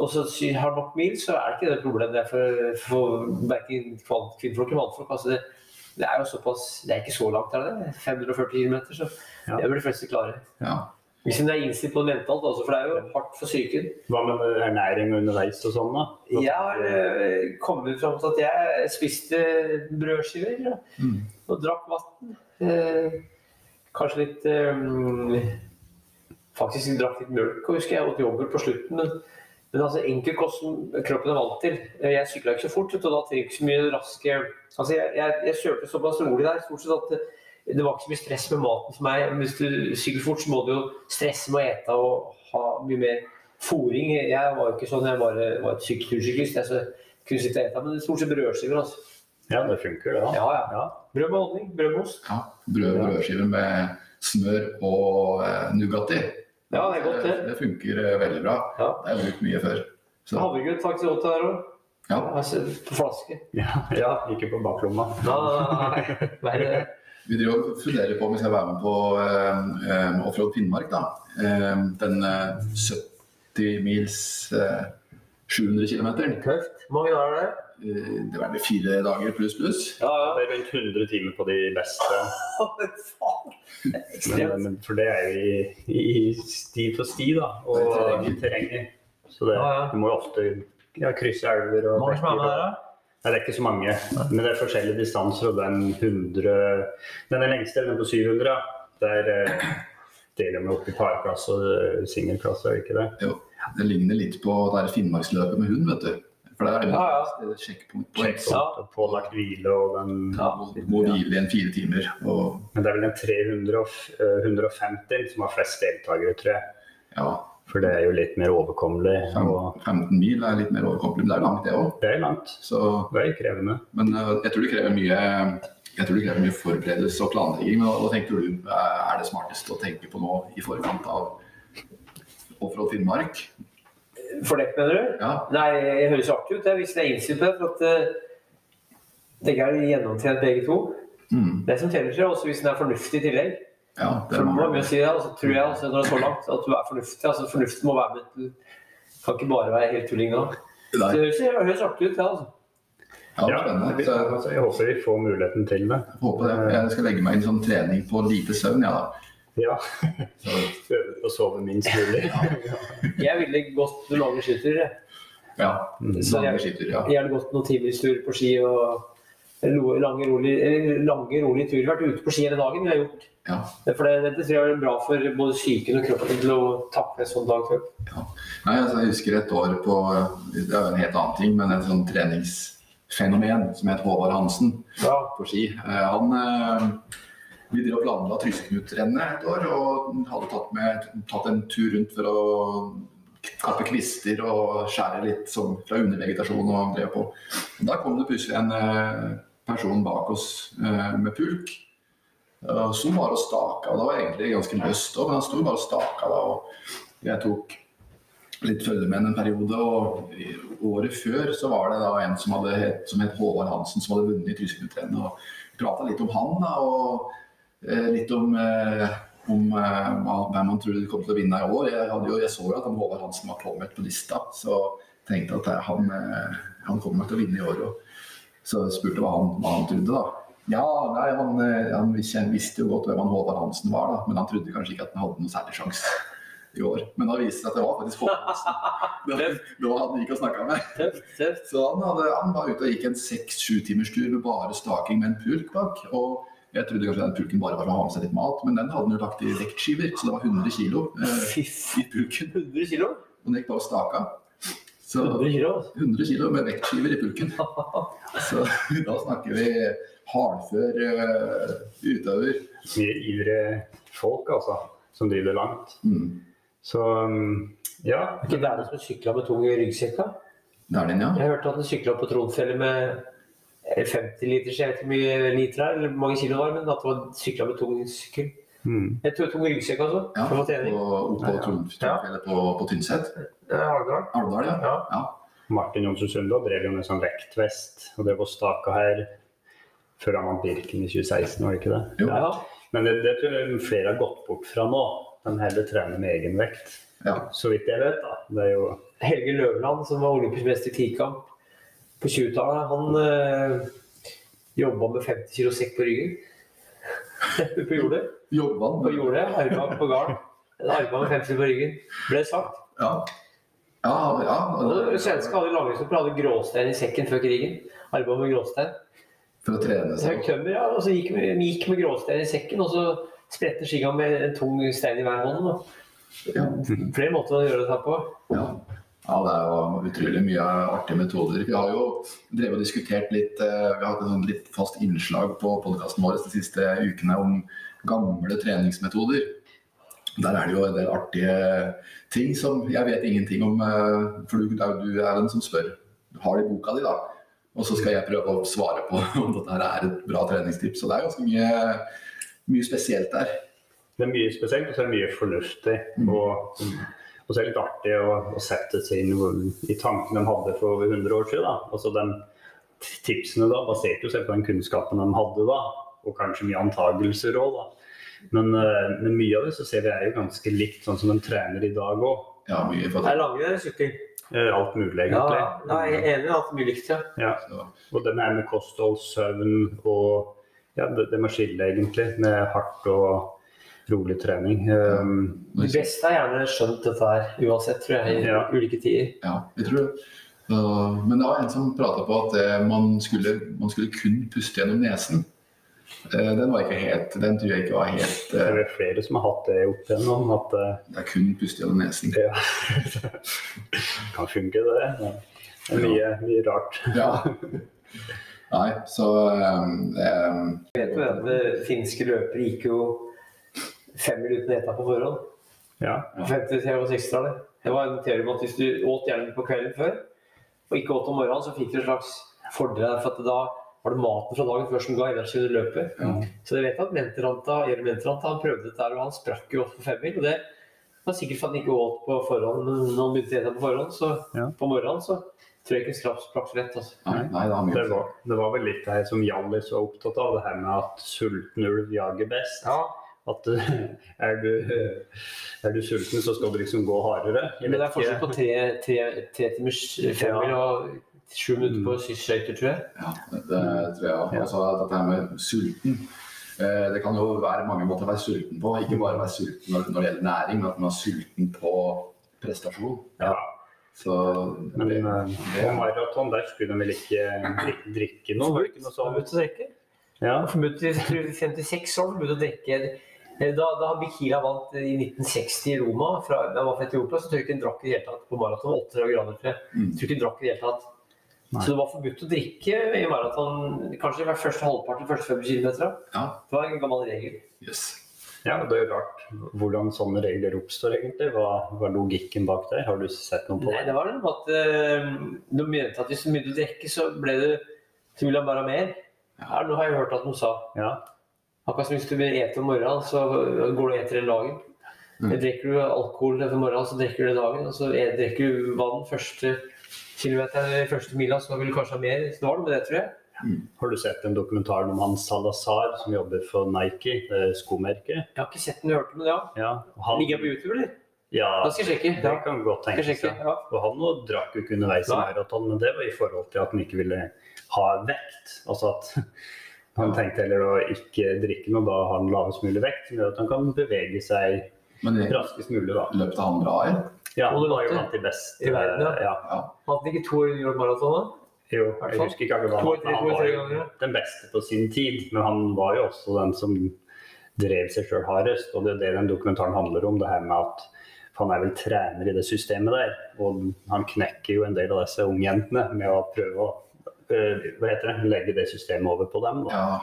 og så har nok mil, så er det ikke det problemet problem det er for, for verken kvinnfolk eller mannfolk. Altså det, det er jo såpass Det er ikke så langt, er det det? 540 km, så Ja. det bør de fleste klare. Ja. Hvis hun er innstilt på det mentalt, altså, for det er jo hardt for psyken. Hva med ernæring underveis og sånn, da? Jeg har eh, kommet fram til at jeg spiste brødskiver ja, Mm. og drakk vann. Eh, kanskje litt eh, Faktisk drakk litt mjølk og husker jeg åt yoghurt på slutten. Men, men altså enkel kost som kroppen er vant til. Jeg sykla ikke så fort, og da trenger jeg ikke så mye raske Altså jeg, jeg, jeg kjørte såpass rolig der stort sett at det, det var ikke så mye stress med maten for meg. Hvis du sykler fort, så må du jo stresse med å ete og ha mye mer fôring. Jeg var jo ikke sånn, jeg bare var et sykkeltursyklist. Jeg så kunne sitte og ete, men stort sett brødskiver. altså. Ja, det funker, det. da. Ja, ja. Brød med honning, brød med ost. Ja, brød og brødskiver med smør og eh, Nugatti. Ja, det er godt, det. Det funker eh, veldig bra. Ja. Det har jeg brukt mye før. Så, Havregrøt faktisk godt her òg. ja. Altså, på flaske. Ja, ja, ikke på baklomma. Nei, nei, nei. Vi driver og funderer på om vi skal være med på um, Offroad Finnmark. da. Um, den uh, 70 mils uh, 700 km. Tøft. Hvor mange dager er det? Det var vel fire dager pluss pluss. Ja, ja. Det er rundt 100 timer på de beste. Men, men for det er jo i, i sti for sti, da. Er Og terrenget. Så det, Ja, ja. du må jo ofte ja, krysse elver og Hvor mange som er med der, da? Nei, det er ikke så mange. Men det er forskjellige distanser, og den 100 Den er lengste, den på 700. Der eh, deler vi opp i parklasse og eh, singelklasse, er det ikke det? Jo, det ligner litt på det Finnmarksløpet med hund, vet du. For det er Ja, ja. sjekkpunkt på og pålagt hvile og den Ja. Må hvile igjen fire timer. Og Men det er vel den 300 og eh, 150 som har flest deltakere, tror jeg. ja, For det er jo litt mer overkommelig. Og 15 mil er litt mer overkommelig, men det er langt, det òg. det er langt. Så Det er krevende. Men eh, jeg tror det krever mye jeg tror det krever mye forberedelse og planlegging. Men hva, tenker du eh, er det smarteste å tenke på nå i forkant av Offroad Finnmark? For dekk, mener du? Ja, Nei, jeg høres artig ut jeg, hvis jeg er innstilt på det. For at uh, tenker jeg er gjennomtrent begge to. mm, Det som teller seg, også hvis den er fornuftig i tillegg. Ja det er må mange. jeg si altså, tror jeg, altså, når det er så langt, at du er fornuftig. Altså, fornuften må være med. Du kan ikke bare være helt tulling. Det høres, høres artig ut, det. altså. ja, det spennende. vi- jeg altså, jeg håper vi får muligheten til det. håper det. Jeg skal legge meg inn sånn trening på lite søvn, ja da. Ja. Prøve å sove minst mulig. Jeg ville gått lange skitur. jeg. ja, Så lange jeg- skitur, ja. Gjerne gått noen timestur på ski og lange, eller lange, rolige turer. Vært ute på ski hele dagen. Vi har gjort. ja. For det, dette tror jeg er bra for både psyken og kroppen til å takle en sånn dag. tror jeg. Nei, altså, jeg husker et år på Det er jo en helt annen ting, men en sånn treningsfenomen som het Håvard Hansen Ja. på ski. Eh, Han eh, Vi drev og planla Tryseknut-rennet et år og hadde tatt, med, tatt en tur rundt for å kappe kvister og skjære litt som fra undervegetasjon og drev på. Da kom det plutselig en eh, person bak oss eh, med pulk. Sto bare staka. Det var egentlig ganske løst òg, men han sto bare og staka da. Og jeg tok litt følge med en periode. Og året før så var det da en som, hadde het, som het Håvard Hansen, som hadde vunnet i Trysknutrennet. Og prata litt om han da, og eh, litt om, eh, om hvem han trodde kom til å vinne i år. Jeg, jo, jeg så jo at han Håvard Hansen var påmeldt på lista, så tenkte at han, han kommer nok til å vinne i år. Og så spurte hva han, hva han trodde, da. Ja, nei, han, eh, han visste, jo godt hvem han Håvard Hansen var, da, men han trodde kanskje ikke at han hadde noe særlig sjanse i år. Men da viste det seg at det var faktisk Håvard Hansen. Det det var han gikk og snakka med. Så han, hadde, han var ute og gikk en seks-sju timers tur med bare staking med en pulk bak. Og jeg trodde kanskje den pulken bare var for å ha med seg litt mat, men den hadde han jo lagt i vektskiver, så det var 100 kilo eh, i pulken. 100 kilo? Og den gikk bare og staka. Så 100 kilo, altså. 100 kilo med vektskiver i pulken. Så da snakker vi hardfør uh, utøver. Mye ivrige folk, altså, som driver langt. Mm. Så um, ja. Er ikke det som sykla med tung ryggsekk? da? Det er den, ja. Jeg hørte at han sykla på Trondfjellet med eh, 50 liter, jeg vet ikke hvor mye liter det er, eller hvor mange kilo det var, men at han sykla med tung sykkel. Mm. Jeg tror tung ryggsekk altså, ja for å på, få trening. oppå Trond- Trondfjellet på, på Tynset. Alvdal. Alvdal, ja. Ja. ja. Martin Johnsen Sundal drev jo med sånn vektvest og drev og staka her før han vant Birken i 2016, var det ikke det? Jo. Ja, Men det, det tror jeg flere har gått bort fra nå. De heller trener med egen vekt. ja. Så vidt jeg vet, da. Det er jo Helge Løvland, som var olympisk mester i tikamp på 20-tallet, han øh, jobba med 50 kilo sekk på ryggen. på jordet. Jobba På gjorde det. arma på garn. Arma med 50 på ryggen. Ble sagt. Ja. Ja, ja. Svenske hadde langrennshoppere hadde gråstein i sekken før krigen. Arma med gråstein. For å trene seg. Høyt tømmer, ja. Og så gikk vi gikk med gråstein i sekken, og så spredte skinga med en tung stein i hver hånd. Ja. Flere måter å gjøre det på. Ja. Ja, det er jo utrolig mye artige metoder. Vi har jo drevet og diskutert litt eh, Vi har hatt et litt fast innslag på podkasten vår de siste ukene om gamle treningsmetoder. Der er det jo en del artige ting som jeg vet ingenting om. eh, For du, du er den som spør. Har de boka di, da. Og så skal jeg prøve å svare på om dette er et bra treningstips. Så det er ganske mye, mye spesielt der. Det er mye spesielt, og så er det mye fornuftig. Og, og så er det litt artig å, å sette seg inn i tankene de hadde for over 100 år siden. Da. Altså de tipsene da baserte seg på den kunnskapen de hadde da, og kanskje mye antagelser òg. Men, eh, men mye av det så ser vi er jo ganske likt sånn som en trener i dag òg. Ja, mye for det. eller sykkel? Alt mulig, egentlig. Ja, jeg er enig i alt mye likt, ja. Ja. Og det med, med kosthold, søvn og ja, det, det med skille, egentlig. Med hardt og rolig trening. Um, De beste har gjerne skjønt dette her uansett, tror jeg, i Ja. ulike tider. Ja, jeg tror det. Men det var en som prata på at eh, man, skulle, man skulle kun puste gjennom nesen. Eh, den var ikke helt Den tror jeg ikke var helt det er flere som har hatt det opp igjennom. At eh, Det er kun puste gjennom nesen. Ja. kan funke, det. Det er mye, mye rart. Ja. Nei, så um, um, vet du at det finske løpere gikk jo fem minutter etter på forhånd. Ja. ja. 50- og 60 det. Det var en teori om at hvis du åt gjerne på kvelden før, og ikke åt om morgenen, så fikk du en slags fordel for at da var det maten fra dagen før som ga energi under løpet. Ja. Så jeg vet at Mentoranta, Mentoranta han prøvde dette og han sprakk jo opp på femmil. Og det var sikkert for at han ikke åt på forhånd, men når han begynte å spise på forhånd, så Ja. på morgenen så tror jeg ikke Skraps sprakk rett. Altså. Nei, nei det Det var, det var vel litt det her som Hjallis var opptatt av, det her med at sulten ulv jager best. Ja, At eh, er du, er du sulten, så skal du liksom gå hardere. Men det er forskjell på tre, tre, tre timers femmil og sju minutter på skøyter, tror jeg. Ja, det, tror jeg òg. Altså, dette med sulten. Eh, det kan jo være mange måter å være sulten på. Ikke bare være sulten når, det gjelder næring, men at man er sulten på prestasjon. Ja. Så Men det, det, på maraton der skulle de vel ikke drikke, noe? Var det ikke noe sånt? Forbudt å drikke. Ja. Forbudt i 56 år, forbudt å drikke. Eh, Da, da Bikila vant i 1960 i Roma, fra, da han var fra Etiopia, så tror jeg ikke han drakk i det hele tatt på maraton. 38 grader, tror jeg. Mm. Tror ikke han drakk i det hele tatt. Nei. Så det var forbudt å drikke i maraton kanskje hver første halvpart de første 50 km. ja, Det var en gammel regel. yes. ja, det er jo rart hvordan sånne regler oppstår, egentlig. Hva er logikken bak der? Har du sett noe på det? Nei, det? det var noe med at uh, de mente at hvis du begynte å drikke, så ble du til ville han bare ha mer. Ja, nå har jeg hørt at noen sa Ja. Akkurat som hvis du vil ete om morgenen, så går du og eter hele dagen. Mm. Drikker du alkohol om morgenen, så drikker du det dagen. Og så er- drikker du vann første kilometeren eller første mila, så vil du kanskje ha mer. Det noe med det, tror jeg. Har du sett den dokumentaren om han Salazar som jobber for Nike, det skomerket? Jeg har ikke sett den, jeg hørte den, men ja. Ja, han, Ligger jeg på YouTube, eller? ja, Da skal sjekke. det Ja. kan godt tenkes. Ja. Ja. Og han drakk jo ikke underveis i maraton, men det var i forhold til at han ikke ville ha vekt. Altså at han tenkte heller å ikke drikke noe, da har han lavest mulig vekt, som gjør at han kan bevege seg Men det raskest mulig, da. løpte han bra i? Ja, han var jo blant de beste. i verden, ja. ja. Ja. Hadde han ikke to New York Marathon, da? Jo, jeg husker ikke akkurat To, hva han tre, han var jo den beste på sin tid, men han var jo også den som drev seg sjøl hardest. Og det er det den dokumentaren handler om, det her med at han er vel trener i det systemet der. Og han knekker jo en del av disse ungjentene med å prøve å hva heter det, legge det systemet over på dem. Ja.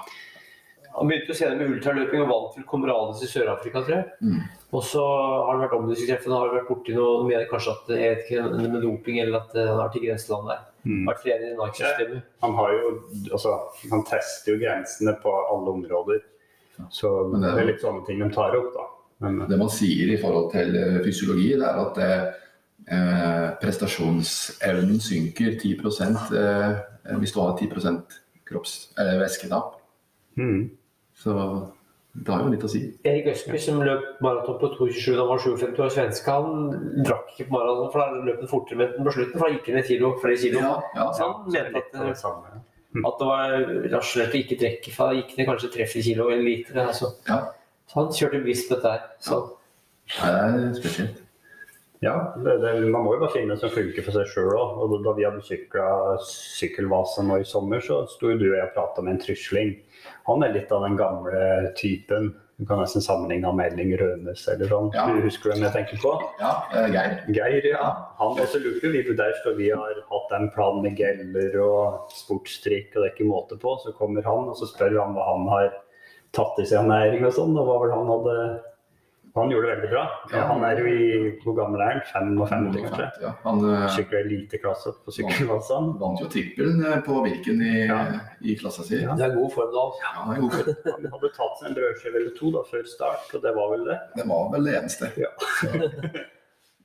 Han begynte jo senere med ultraløping og vant til Comrades i Sør-Afrika, tror jeg. Mm. Og så har han vært omdiskutert, for han har vært borti noe med kanskje at jeg vet ikke, det med doping eller at eh, han har i grenseland der. Mm. Vært i Nike-systemet. Han har jo altså, han tester jo grensene på alle områder. Så det det er- litt sånne ting de tar opp, da. Men Det man sier i forhold til eh, fysiologi, det er at eh, prestasjonsevnen synker 10 eh, hvis du har 10 kropps- eller væsketap. mm. Så det har jo litt å si. Erik Østby som løp maraton på 2,27 da han var 57 år svenske, han drakk ikke på maraton, for da løp han fortere men den på slutten, for da gikk han ned kilo, flere kilo. Ja, ja. Så han ja, mente litt at, det at det var rasjonelt å ikke trekke, for da gikk det kanskje 3-4 kilo eller liter. Altså. ja. Så han kjørte bevisst på dette her. Så Nei, det er spesielt. Ja, det, det, man må jo bare finne det som funker for seg sjøl òg. Da vi hadde sykla sykkelvase nå i sommer, så sto du og jeg og prata med en trysling. Han er litt av den gamle typen. Du kan nesten sammenligne med Elling Rønes eller sånn. Ja. Du husker hvem jeg tenker på? Ja, eh, Geir. Geir, ja. Han også lurte vi på der for vi har hatt en plan med geller og sportstrikk, og det er ikke måte på. Så kommer han og så spør han hva han har tatt i seg av næring og sånn, og hva vel han hadde Han gjorde det veldig bra. Ja. Han er jo i Hvor gammel er han? 55, kanskje? Ja, han eh, Sykler eliteklasse på sykkelvasaen. vant jo trippelen eh, på Birken i, Ja. i klassa si. Ja. Det er god form da. Ja, han er god form. Han hadde tatt seg en brødskive eller to da, før start, og det var vel det. Det var vel det eneste. Ja.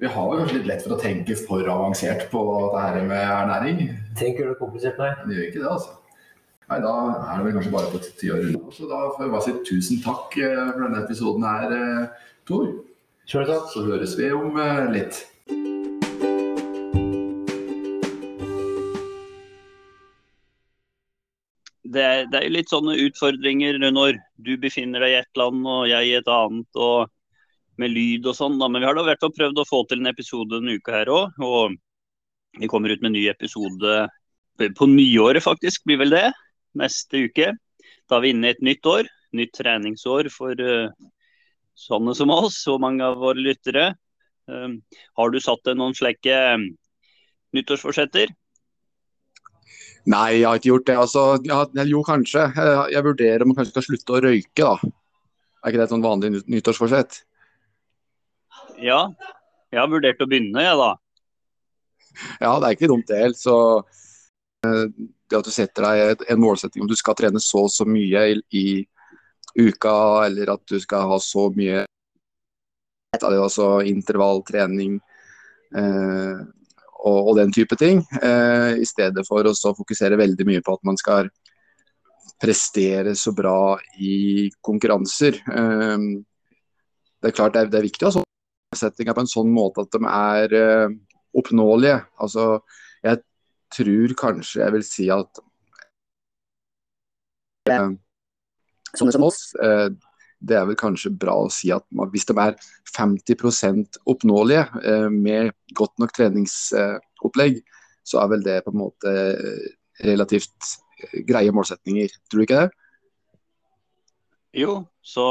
Vi har vel kanskje litt lett for å tenke for avansert på det her med ernæring. Tenker du komplisert, nei. Det gjør ikke det, altså. Nei, Da er det vel kanskje bare på tide å runde. Så da får jeg bare si tusen takk eh, for denne episoden her, Tor. Så høres vi om eh, litt. Det er, det er litt sånne utfordringer når du befinner deg i et land og jeg i et annet, og med lyd og sånn. Men vi har da vært hvert fall prøvd å få til en episode denne uka her òg. Og vi kommer ut med en ny episode på nyåret, faktisk, blir vel det. Neste uke. Da er vi inne i et nytt år. Nytt treningsår for eh, sånne som oss og mange av våre lyttere. Um, har du satt deg noen slekke um, nyttårsforsetter? Nei, jeg har ikke gjort det. Altså, jeg, jo, kanskje. Jeg, jeg vurderer om jeg kanskje skal slutte å røyke, da. Er ikke det et sånn vanlig nyttårsforsett? Ja, jeg har vurdert å begynne, jeg da. Ja, det er ikke dumt det helt. Så eh, det at du setter deg en målsetting om du skal trene så og så mye i, i uka, eller at du skal ha så mye altså intervalltrening eh, og, og den type ting, eh, i stedet for å fokusere veldig mye på at man skal prestere så bra i konkurranser. Eh, det er klart det er, det er viktig å sånn på en sånn måte at de er eh, oppnåelige. Altså, jeg tror kanskje jeg vil si at eh, sånne som oss, eh, det er vel kanskje bra å si at hvis de er 50 oppnåelige eh, med godt nok treningsopplegg, så er vel det på en måte eh, relativt greie målsetninger. Tror du ikke det? Jo, så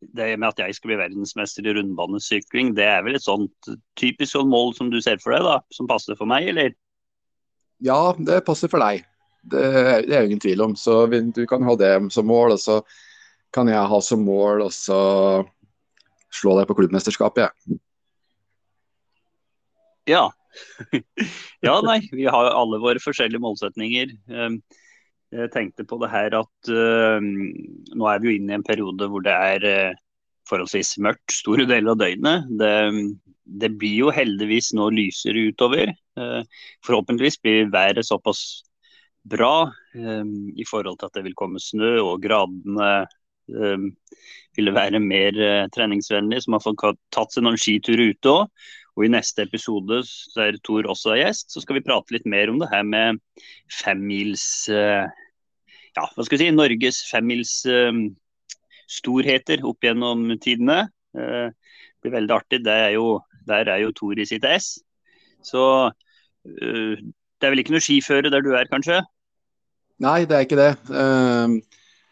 det med at jeg skal bli verdensmester i rundbanesykling, det er vel et sånt typisk sånn mål som du ser for deg, da? Som passer for meg, eller? Ja, det passer for deg. Det, det er jo ingen tvil om. Så vi- du kan ha det som mål, og så kan jeg ha som mål og så slå deg på klubbmesterskapet. jeg. Ja. ja, nei, vi har jo alle våre forskjellige målsetninger. Um, Jeg tenkte på det her at uh, nå er vi jo inne i en periode hvor det er uh, forholdsvis mørkt store deler av døgnet. Det, det blir jo heldigvis nå lysere utover. Uh, forhåpentligvis blir været såpass bra um, i forhold til at det vil komme snø og gradene um, ville være mer uh, treningsvennlige, så man får tatt seg noen skiturer ute òg. Og i neste episode, der Tor også er gjest, så skal vi prate litt mer om det her med femmils uh, Ja, hva skal vi si, Norges femmils um, storheter opp gjennom tidene. Uh, det blir veldig artig. Er jo, der er jo Tor i sitt ess. Så det er vel ikke noe skiføre der du er, kanskje? Nei, det er ikke det. Ehm,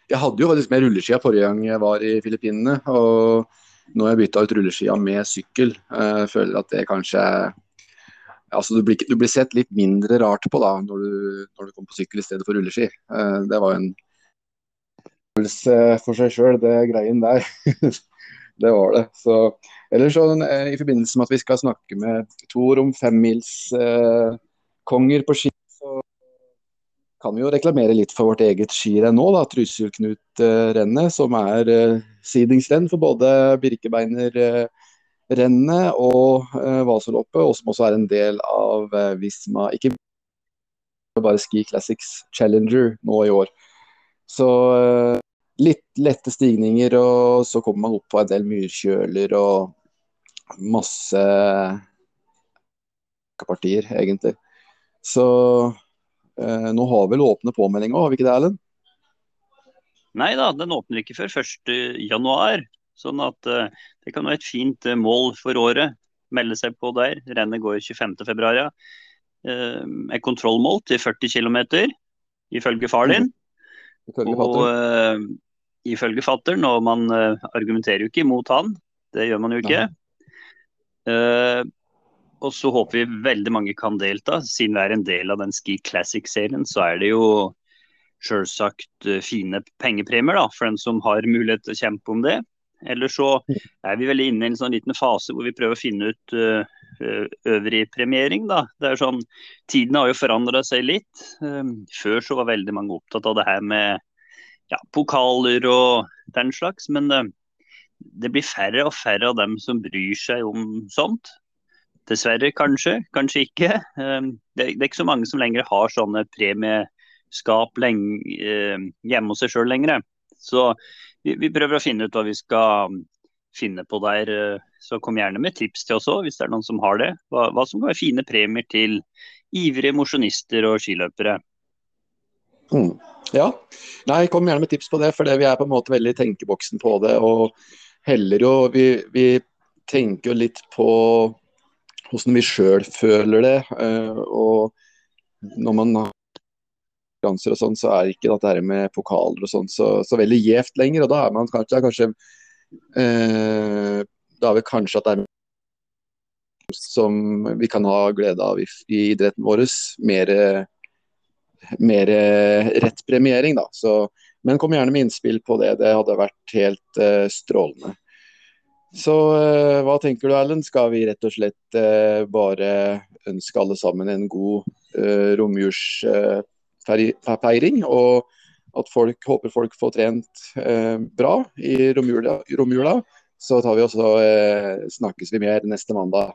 Jeg hadde jo faktisk med rulleskia forrige gang jeg var i Filippinene. Og nå har jeg bytta ut rulleskia med sykkel. Eh, Jeg føler at det kanskje Altså, du blir, du blir sett litt mindre rart på da, når du, når du kommer på sykkel i stedet for rulleski. Eh, Det var jo en for seg sjøl, det greien der. det var det. Så, ellers så, eh, i forbindelse med at vi skal snakke med Tor om femmilskonger eh, på ski, kan vi jo reklamere litt for vårt eget skirenn nå, da. Trysil-Knut-rennet, som er uh, sidingsrenn for både Birkebeinerrennet og uh, Vasaloppet, og som også er en del av uh, Visma Ikke bare Ski Classics Challenger nå i år. Så eh, litt lette stigninger, og så kommer man opp på en del myrkjøler og masse partier, egentlig. Så eh, nå har vel åpne påmeldinger, har vi ikke det, Erlend? Nei da, den åpner ikke før 1.1. Sånn at eh, det kan være et fint eh, mål for året. melde seg på der. Rennet går 25.2. Ja. Et kontrollmål til 40 km, ifølge far din. Ifølge Og uh, ifølge fattern, og man uh, argumenterer jo ikke imot han. Det gjør man jo ikke. Uh, og så håper vi veldig mange kan delta. Siden vi er en del av den Ski Classic-serien, så er det jo selvsagt uh, fine pengepremier da, for den som har mulighet til å kjempe om det. Eller så er vi veldig inne i en sånn liten fase hvor vi prøver å finne ut uh, uh, øvrig premiering. da. Det er sånn, Tidene har jo forandra seg litt. Før så var veldig mange opptatt av det her med ja, pokaler og den slags. Men det blir færre og færre av dem som bryr seg om sånt. Dessverre, kanskje. Kanskje ikke. Um, det, er ikke så mange som lenger har sånne premieskap uh, hjemme hos seg sjøl lenger. Så vi, prøver å finne ut hva vi skal um, finne på der. Uh, så kom gjerne med tips til oss òg, hvis det er noen som har det. Hva som kan være fine premier til ivrige mosjonister og skiløpere. Mm. Ja. Nei, kom gjerne med tips på det, for det vi er på en måte veldig i tenkeboksen på det. Og heller jo Vi, vi tenker jo litt på hvordan vi sjøl føler det. Uh, og når man har konkurranser og sånn, så er ikke dette her med pokaler og sånn så, så, veldig gjevt lenger. Og da er man kanskje, kanskje eh, Da er vi kanskje at det er som vi kan ha glede av i, i idretten vår. Mer, mer rett premiering, da. Så, men kom gjerne med innspill på det. Det hadde vært helt eh, strålende. Så uh, hva tenker du Erlend? Skal vi rett og slett uh, bare ønske alle sammen en god uh, romjulsfeiring? og at folk, håper folk får trent bra i romjula, romjula. Så vi også, snakkes vi mer neste mandag.